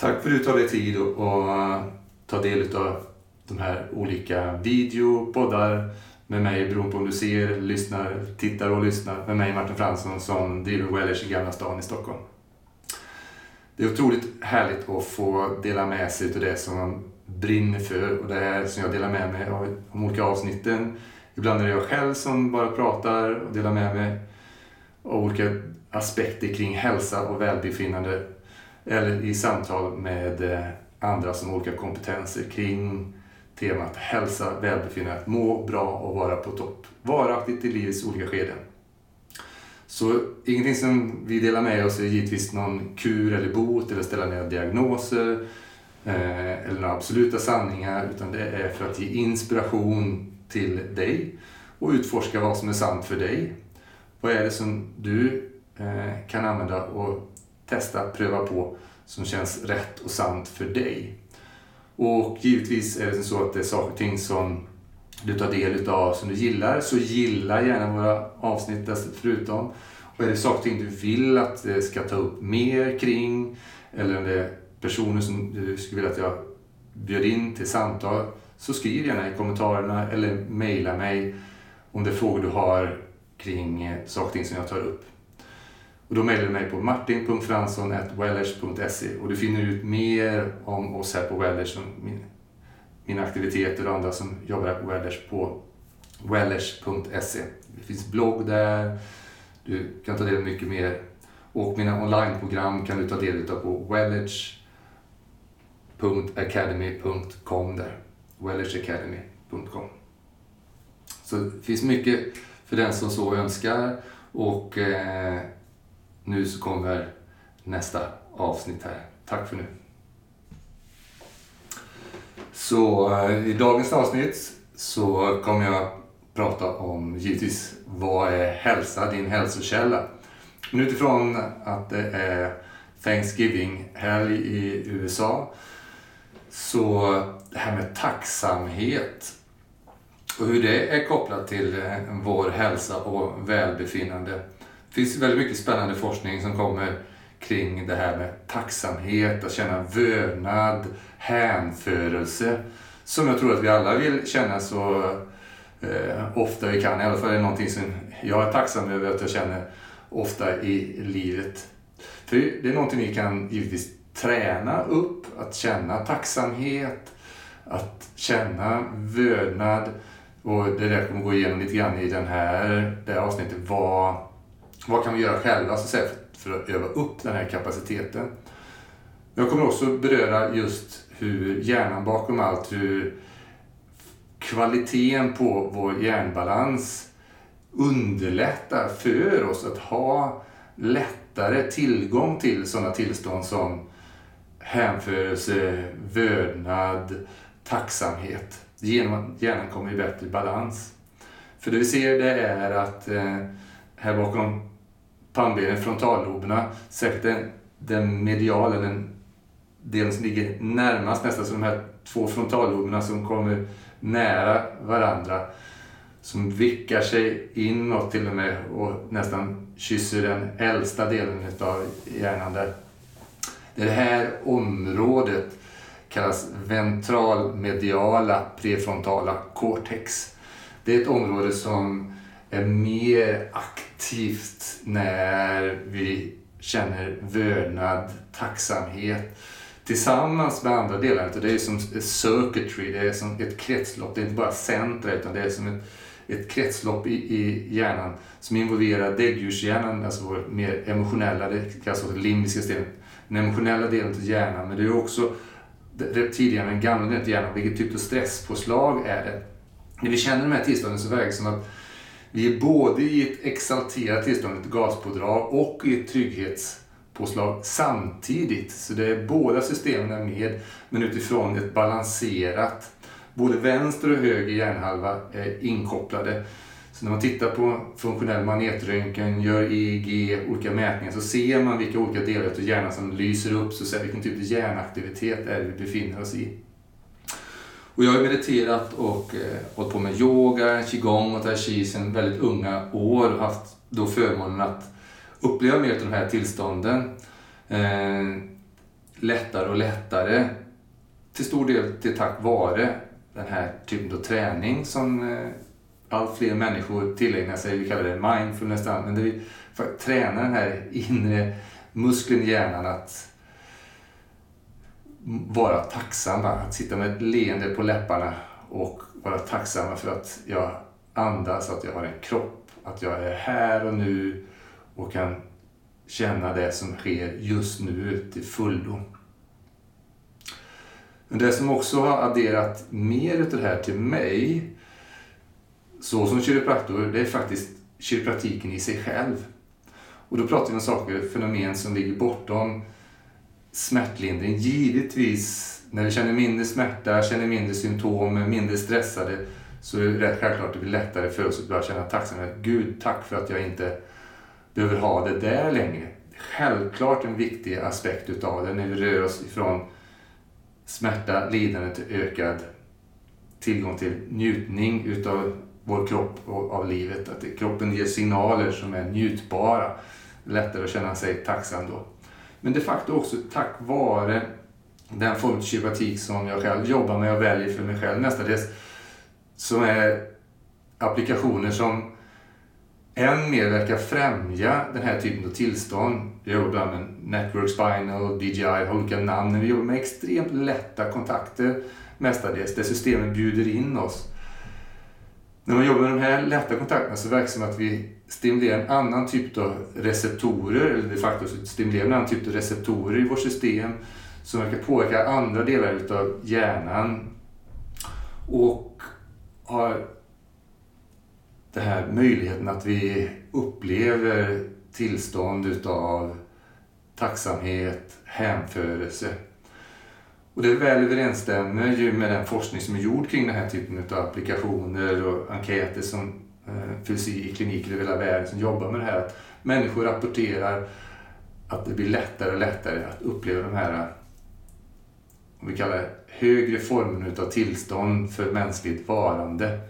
Tack för att du tar dig tid och, och ta del av de här olika video, poddar med mig beroende på om du ser, lyssnar, tittar och lyssnar med mig Martin Fransson som driver Wellers i Gamla stan i Stockholm. Det är otroligt härligt att få dela med sig av det som man brinner för och det här som jag delar med mig av de olika avsnitten. Ibland är det jag själv som bara pratar och delar med mig av olika aspekter kring hälsa och välbefinnande eller i samtal med eh, andra som har olika kompetenser kring temat hälsa, välbefinnande, att må bra och vara på topp. Varaktigt i livets olika skeden. Så ingenting som vi delar med oss är givetvis någon kur eller bot eller ställa ner diagnoser eh, eller några absoluta sanningar utan det är för att ge inspiration till dig och utforska vad som är sant för dig. Vad är det som du eh, kan använda och testa, pröva på som känns rätt och sant för dig. Och givetvis är det så att det är saker och ting som du tar del av som du gillar, så gilla gärna våra avsnitt förutom. Och är det saker och ting du vill att jag ska ta upp mer kring, eller om det är personer som du skulle vilja att jag bjöd in till samtal, så skriv gärna i kommentarerna eller mejla mig om det är frågor du har kring saker och ting som jag tar upp. Och då mejlar du mig på martin.fransson.wellers.se och du finner ut mer om oss här på Wellers, min, mina aktiviteter och andra som jobbar här på Wellers på wellers.se. Det finns blogg där, du kan ta del av mycket mer. Och mina onlineprogram kan du ta del av på wellers.academy.com där. wellersacademy.com Så det finns mycket för den som så önskar. Och eh, nu så kommer nästa avsnitt här. Tack för nu. Så eh, i dagens avsnitt så kommer jag prata om givetvis vad är hälsa, din hälsokälla. Men utifrån att det är Thanksgiving-helg i USA så det här med tacksamhet och hur det är kopplat till eh, vår hälsa och välbefinnande. Det finns väldigt mycket spännande forskning som kommer kring det här med tacksamhet, att känna vördnad, hänförelse. Som jag tror att vi alla vill känna så eh, ofta vi kan. I alla fall är det någonting som jag är tacksam över att jag känner ofta i livet. För det är någonting vi kan givetvis träna upp, att känna tacksamhet, att känna vördnad. Och det där kommer gå igenom lite grann i den här, det här avsnittet. Vad, vad kan vi göra själva så att säga, för att öva upp den här kapaciteten? Jag kommer också beröra just hur hjärnan bakom allt, hur kvaliteten på vår hjärnbalans underlättar för oss att ha lättare tillgång till sådana tillstånd som hänförelse, vördnad, tacksamhet. Genom att hjärnan kommer i bättre balans. För det vi ser det är att eh, här bakom pannbenen, frontalloberna, särskilt den, den mediala, den delen som ligger närmast nästan, så de här två frontalloberna som kommer nära varandra, som vickar sig inåt till och med och nästan kysser den äldsta delen av hjärnan där. Det här området kallas ventralmediala prefrontala cortex. Det är ett område som mer aktivt när vi känner vördnad, tacksamhet tillsammans med andra delar. Det är som ett circuitry, det är som ett kretslopp. Det är inte bara centra utan det är som ett, ett kretslopp i, i hjärnan som involverar däggdjurshjärnan, alltså vår mer emotionella, det kallas för limbiska systemet, den emotionella delen av hjärnan. Men det är också reptilhjärnan, den gamla delen av hjärnan, vilket typ av stresspåslag är det? När vi känner de här tillstånden så verkar det som att vi är både i ett exalterat tillstånd, ett gaspådrag, och i ett trygghetspåslag samtidigt. Så det är båda systemen är med, men utifrån ett balanserat. Både vänster och höger hjärnhalva är inkopplade. Så när man tittar på funktionell magnetröntgen, gör EEG, olika mätningar, så ser man vilka olika delar av hjärnan som lyser upp, så säga, vilken typ av hjärnaktivitet är det vi befinner oss i. Och jag har mediterat och eh, hållit på med yoga, qigong och tai chi sedan väldigt unga år och haft då förmånen att uppleva mer av de här tillstånden. Eh, lättare och lättare. Till stor del till tack vare den här typen av träning som eh, allt fler människor tillägnar sig. Vi kallar det mindfulness. Men det vi tränar den här inre muskeln i hjärnan att vara tacksamma. Att sitta med ett leende på läpparna och vara tacksamma för att jag andas, att jag har en kropp, att jag är här och nu och kan känna det som sker just nu till fullo. Men det som också har adderat mer utav det här till mig, så som kiropraktor, det är faktiskt kiropraktiken i sig själv. Och då pratar vi om saker, fenomen som ligger bortom smärtlindring. Givetvis, när vi känner mindre smärta, känner mindre symptom, mindre stressade, så är det självklart att det blir lättare för oss att börja känna tacksamhet. Gud, tack för att jag inte behöver ha det där längre. Självklart en viktig aspekt utav det när vi rör oss ifrån smärta, lidande till ökad tillgång till njutning utav vår kropp och av livet. Att kroppen ger signaler som är njutbara. Lättare att känna sig tacksam då. Men de facto också tack vare den form av kiropraktik som jag själv jobbar med och väljer för mig själv mestadels. Som är applikationer som än mer verkar främja den här typen av tillstånd. Vi jobbar med Network Spinal, DJI, har olika namn. Men vi jobbar med extremt lätta kontakter mestadels, där systemen bjuder in oss. När man jobbar med de här lätta kontakterna så verkar det som att vi stimulerar en annan typ av receptorer, eller de facto stimulera en annan typ av receptorer i vårt system som verkar påverka andra delar utav hjärnan. Och har den här möjligheten att vi upplever tillstånd utav tacksamhet, hänförelse. Och det väl överensstämmer ju med den forskning som är gjord kring den här typen av applikationer och enkäter som Eh, fysik, kliniker över hela världen som jobbar med det här. Att människor rapporterar att det blir lättare och lättare att uppleva de här, om vi kallar det högre formerna av tillstånd för mänskligt varande.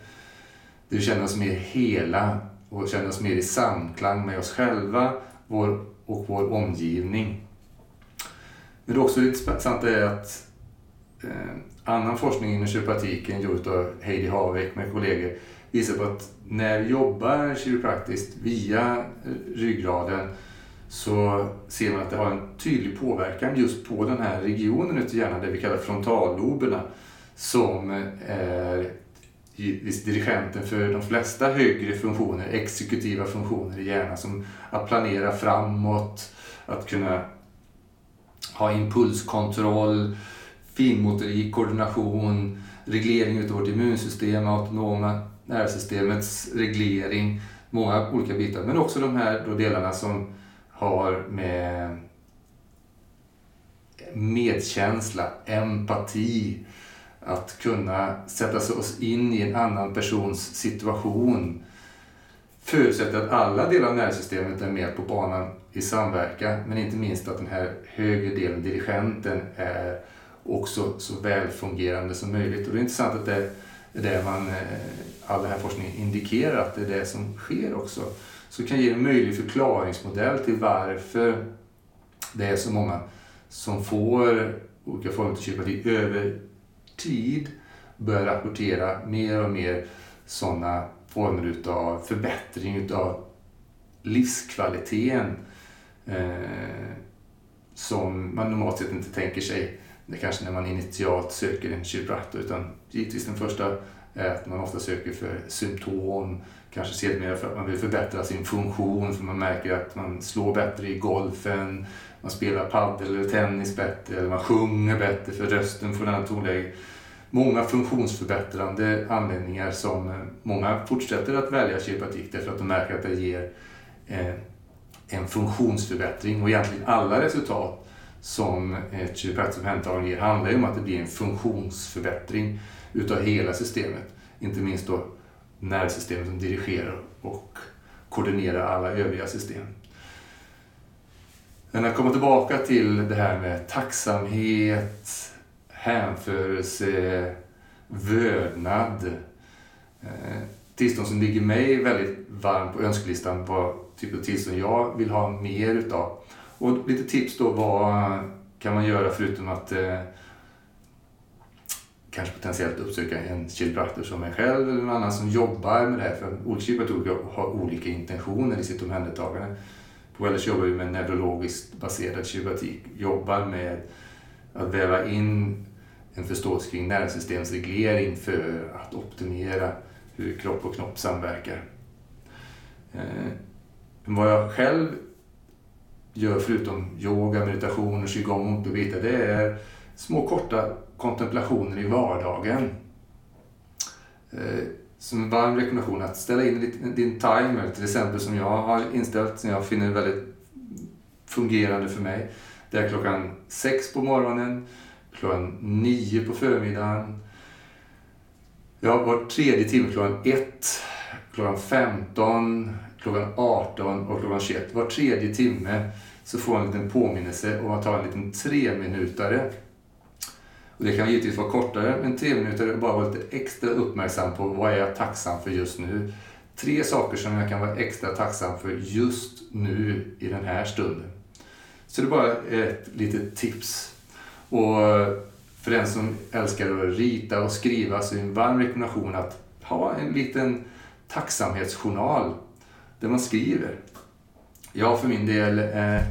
Vi känner oss mer hela och känner oss mer i samklang med oss själva vår, och vår omgivning. Men det är också intressant är att eh, annan forskning inom kiropraktiken gjord av Heidi Havek med kollegor visar på att när vi jobbar kiropraktiskt via eh, ryggraden så ser man att det har en tydlig påverkan just på den här regionen ute i hjärnan, det vi kallar frontalloberna, som eh, är dirigenten för de flesta högre funktioner, exekutiva funktioner i hjärnan som att planera framåt, att kunna ha impulskontroll, finmotorik, koordination, reglering av vårt immunsystem, autonoma nervsystemets reglering, många olika bitar. Men också de här då delarna som har med medkänsla, empati, att kunna sätta oss in i en annan persons situation förutsätter att alla delar av nervsystemet är med på banan i samverkan, men inte minst att den här högre delen, dirigenten, är också så välfungerande som möjligt. Och det är intressant att det är det man, eh, all den här forskningen indikerar att det är det som sker också. Så kan ge en möjlig förklaringsmodell till varför det är så många som får olika former av kiropraktik över tid börjar rapportera mer och mer sådana former utav förbättring utav livskvaliteten eh, som man normalt sett inte tänker sig det kanske när man initialt söker en kiropraktor utan givetvis den första är att man ofta söker för symptom, kanske sedermera för att man vill förbättra sin funktion för man märker att man slår bättre i golfen, man spelar padel eller tennis bättre eller man sjunger bättre för rösten får denna tonläge. Många funktionsförbättrande anledningar som eh, många fortsätter att välja kiropraktik därför att de märker att det ger eh, en funktionsförbättring och egentligen alla resultat som ett kiropraktiskt omhändertagande ger handlar ju om att det blir en funktionsförbättring utav hela systemet. Inte minst då nervsystemet som dirigerar och koordinerar alla övriga system. Men att komma tillbaka till det här med tacksamhet, hänförelse, vördnad. Eh, tillstånd som ligger mig väldigt varmt på önskelistan på typ av tillstånd jag vill ha mer utav. Och lite tips då vad kan man göra förutom att eh, kanske potentiellt uppsöka en kiropraktor som mig själv eller någon annan som jobbar med det här. För olika kiropraktorer har olika intentioner i sitt omhändertagande. På Wellers jobbar vi med neurologiskt baserad kiropraktik. Jobbar med att väva in en förståelse kring nervsystemsreglering för att optimera hur kropp och knopp samverkar. Men vad jag själv gör förutom yoga, meditation och qigong och bitar, det är små korta kontemplationer i vardagen. Eh, som en varm rekommendation att ställa in din timer, till exempel som jag har inställt, som jag finner väldigt fungerande för mig. Det är klockan sex på morgonen, klockan nio på förmiddagen. Jag var tredje timme klockan ett, klockan 15, klockan 18 och klockan 21. Var tredje timme så får man en liten påminnelse och man tar en liten treminutare det kan givetvis vara kortare, men tre minuter är bara vara lite extra uppmärksam på vad är jag tacksam för just nu. Tre saker som jag kan vara extra tacksam för just nu i den här stunden. Så det är bara ett litet tips. Och för den som älskar att rita och skriva så är det en varm rekommendation att ha en liten tacksamhetsjournal där man skriver. Jag för min del, eh,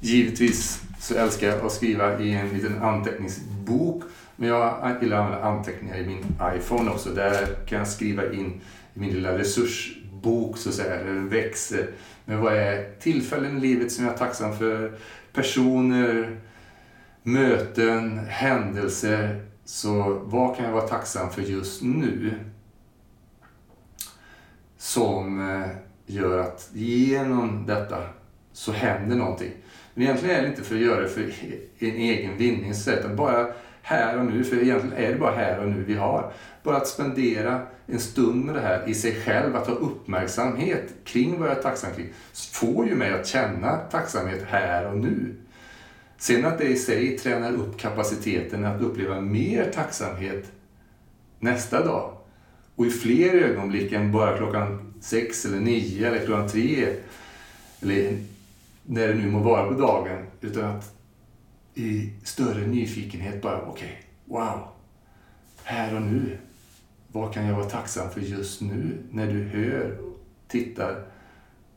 givetvis så älskar jag att skriva i en liten bok. Men jag gillar att använda anteckningar i min iPhone också. Där kan jag skriva in i min lilla resursbok så att säga, den växer. Men vad är tillfällen i livet som jag är tacksam för? Personer, möten, händelser. Så vad kan jag vara tacksam för just nu? Som eh, gör att genom detta så händer någonting. Men egentligen är det inte för att göra det för en egen vinning, utan bara här och nu. För egentligen är det bara här och nu vi har. Bara att spendera en stund med det här i sig själv, att ha uppmärksamhet kring vad jag är tacksam kring, får ju mig att känna tacksamhet här och nu. Sen att det i sig tränar upp kapaciteten att uppleva mer tacksamhet nästa dag. Och i fler ögonblick än bara klockan sex eller nio eller klockan tre. Eller när det nu må vara på dagen. Utan att i större nyfikenhet bara, okej, okay, wow. Här och nu. Vad kan jag vara tacksam för just nu när du hör och tittar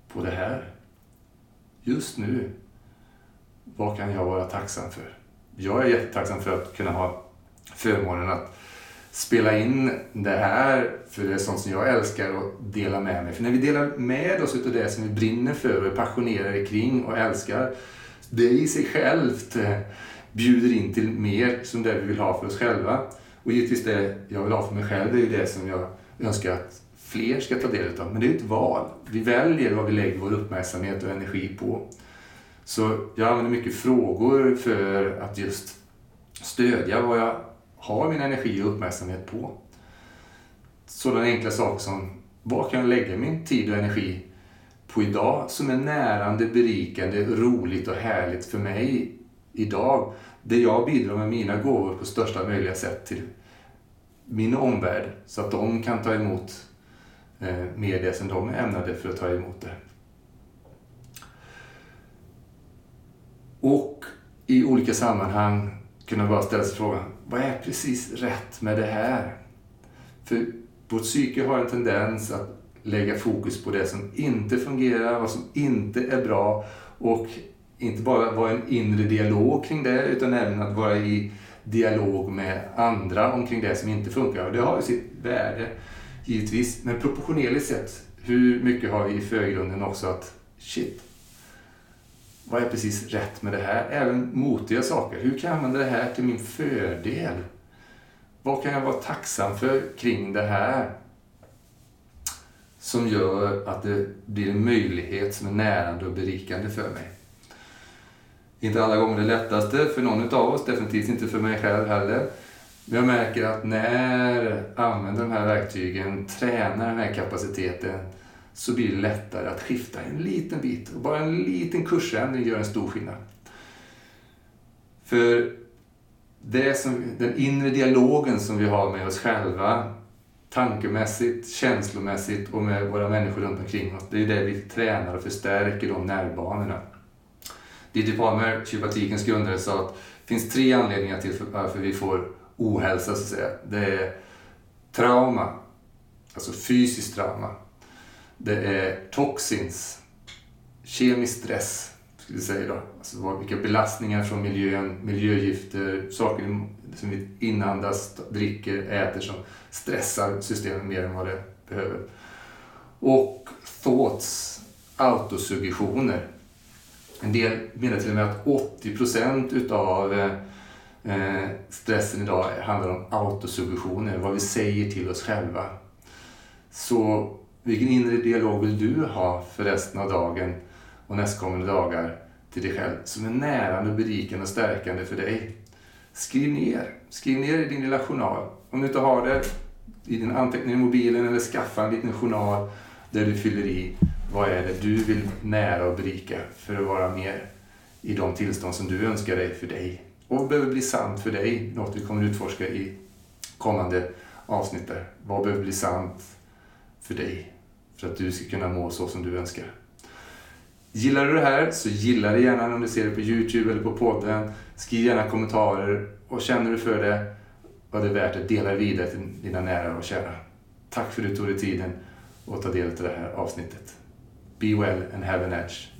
på det här? Just nu. Vad kan jag vara tacksam för? Jag är jättetacksam för att kunna ha förmånen att spela in det här, för det är sånt som jag älskar att dela med mig. För när vi delar med oss av det som vi brinner för och är passionerade kring och älskar, det i sig självt eh, bjuder in till mer som det vi vill ha för oss själva. Och givetvis det jag vill ha för mig själv, det är ju det som jag önskar att fler ska ta del av. Men det är ju ett val. Vi väljer vad vi lägger vår uppmärksamhet och energi på. Så jag använder mycket frågor för att just stödja vad jag har min energi och uppmärksamhet på. Sådana enkla saker som vad kan jag lägga min tid och energi på idag som är närande, berikande, roligt och härligt för mig idag. Där jag bidrar med mina gåvor på största möjliga sätt till min omvärld så att de kan ta emot eh, mer det som de är ämnade för att ta emot det. Och i olika sammanhang kunna bara ställa sig frågan, vad är precis rätt med det här? För vårt psyke har en tendens att lägga fokus på det som inte fungerar, vad som inte är bra och inte bara vara en inre dialog kring det utan även att vara i dialog med andra omkring det som inte funkar. Och det har ju sitt värde givetvis, men proportionerligt sett, hur mycket har vi i förgrunden också att shit, vad är precis rätt med det här? Även motiga saker. Hur kan jag använda det här till min fördel? Vad kan jag vara tacksam för kring det här? Som gör att det blir en möjlighet som är närande och berikande för mig. Inte alla gånger det lättaste för någon av oss, definitivt inte för mig själv heller. Men jag märker att när jag använder de här verktygen, tränar den här kapaciteten, så blir det lättare att skifta en liten bit. Och bara en liten kursändring gör en stor skillnad. För det som, den inre dialogen som vi har med oss själva, tankemässigt, känslomässigt och med våra människor runt omkring oss, det är det vi tränar och förstärker de nervbanorna. Didi Palmer, kiropraktikens grundare, sa att det finns tre anledningar till varför vi får ohälsa, så att säga. Det är trauma, alltså fysiskt trauma. Det är toxins, kemisk stress, skulle vi säga då. Alltså vilka belastningar från miljön, miljögifter, saker som vi inandas, dricker, äter som stressar systemet mer än vad det behöver. Och thoughts, autosuggestioner. En del menar till och med att 80 procent utav eh, eh, stressen idag handlar om autosuggestioner, vad vi säger till oss själva. Så vilken inre dialog vill du ha för resten av dagen och nästkommande dagar till dig själv som är närande, berikande och stärkande för dig? Skriv ner. Skriv ner i din lilla journal. Om du inte har det i din anteckning i mobilen eller skaffa en liten journal där du fyller i vad är det du vill nära och berika för att vara mer i de tillstånd som du önskar dig för dig. Och behöver bli sant för dig, något vi kommer utforska i kommande avsnitt där. Vad behöver bli sant för dig för att du ska kunna må så som du önskar. Gillar du det här så gilla det gärna om du ser det på Youtube eller på podden. Skriv gärna kommentarer och känner du för det var det är värt att dela vidare till dina nära och kära. Tack för att du tog dig tiden att ta del av det här avsnittet. Be well and have an edge.